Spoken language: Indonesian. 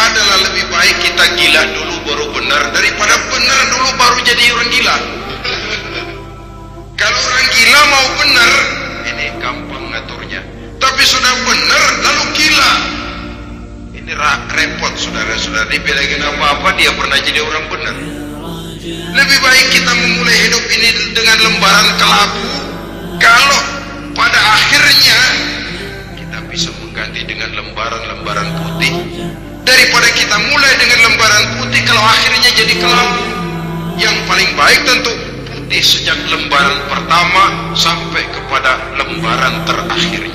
adalah lebih baik kita gila dulu baru benar daripada benar dulu baru jadi orang gila. Kalau orang gila mau benar ini gampang ngaturnya. Tapi sudah benar lalu gila. Ini repot saudara-saudara dibilangin apa-apa dia pernah jadi orang benar. Lebih baik kita memulai hidup ini dengan lembaran kelabu dengan lembaran-lembaran putih. Daripada kita mulai dengan lembaran putih kalau akhirnya jadi kelabu yang paling baik tentu putih sejak lembaran pertama sampai kepada lembaran terakhirnya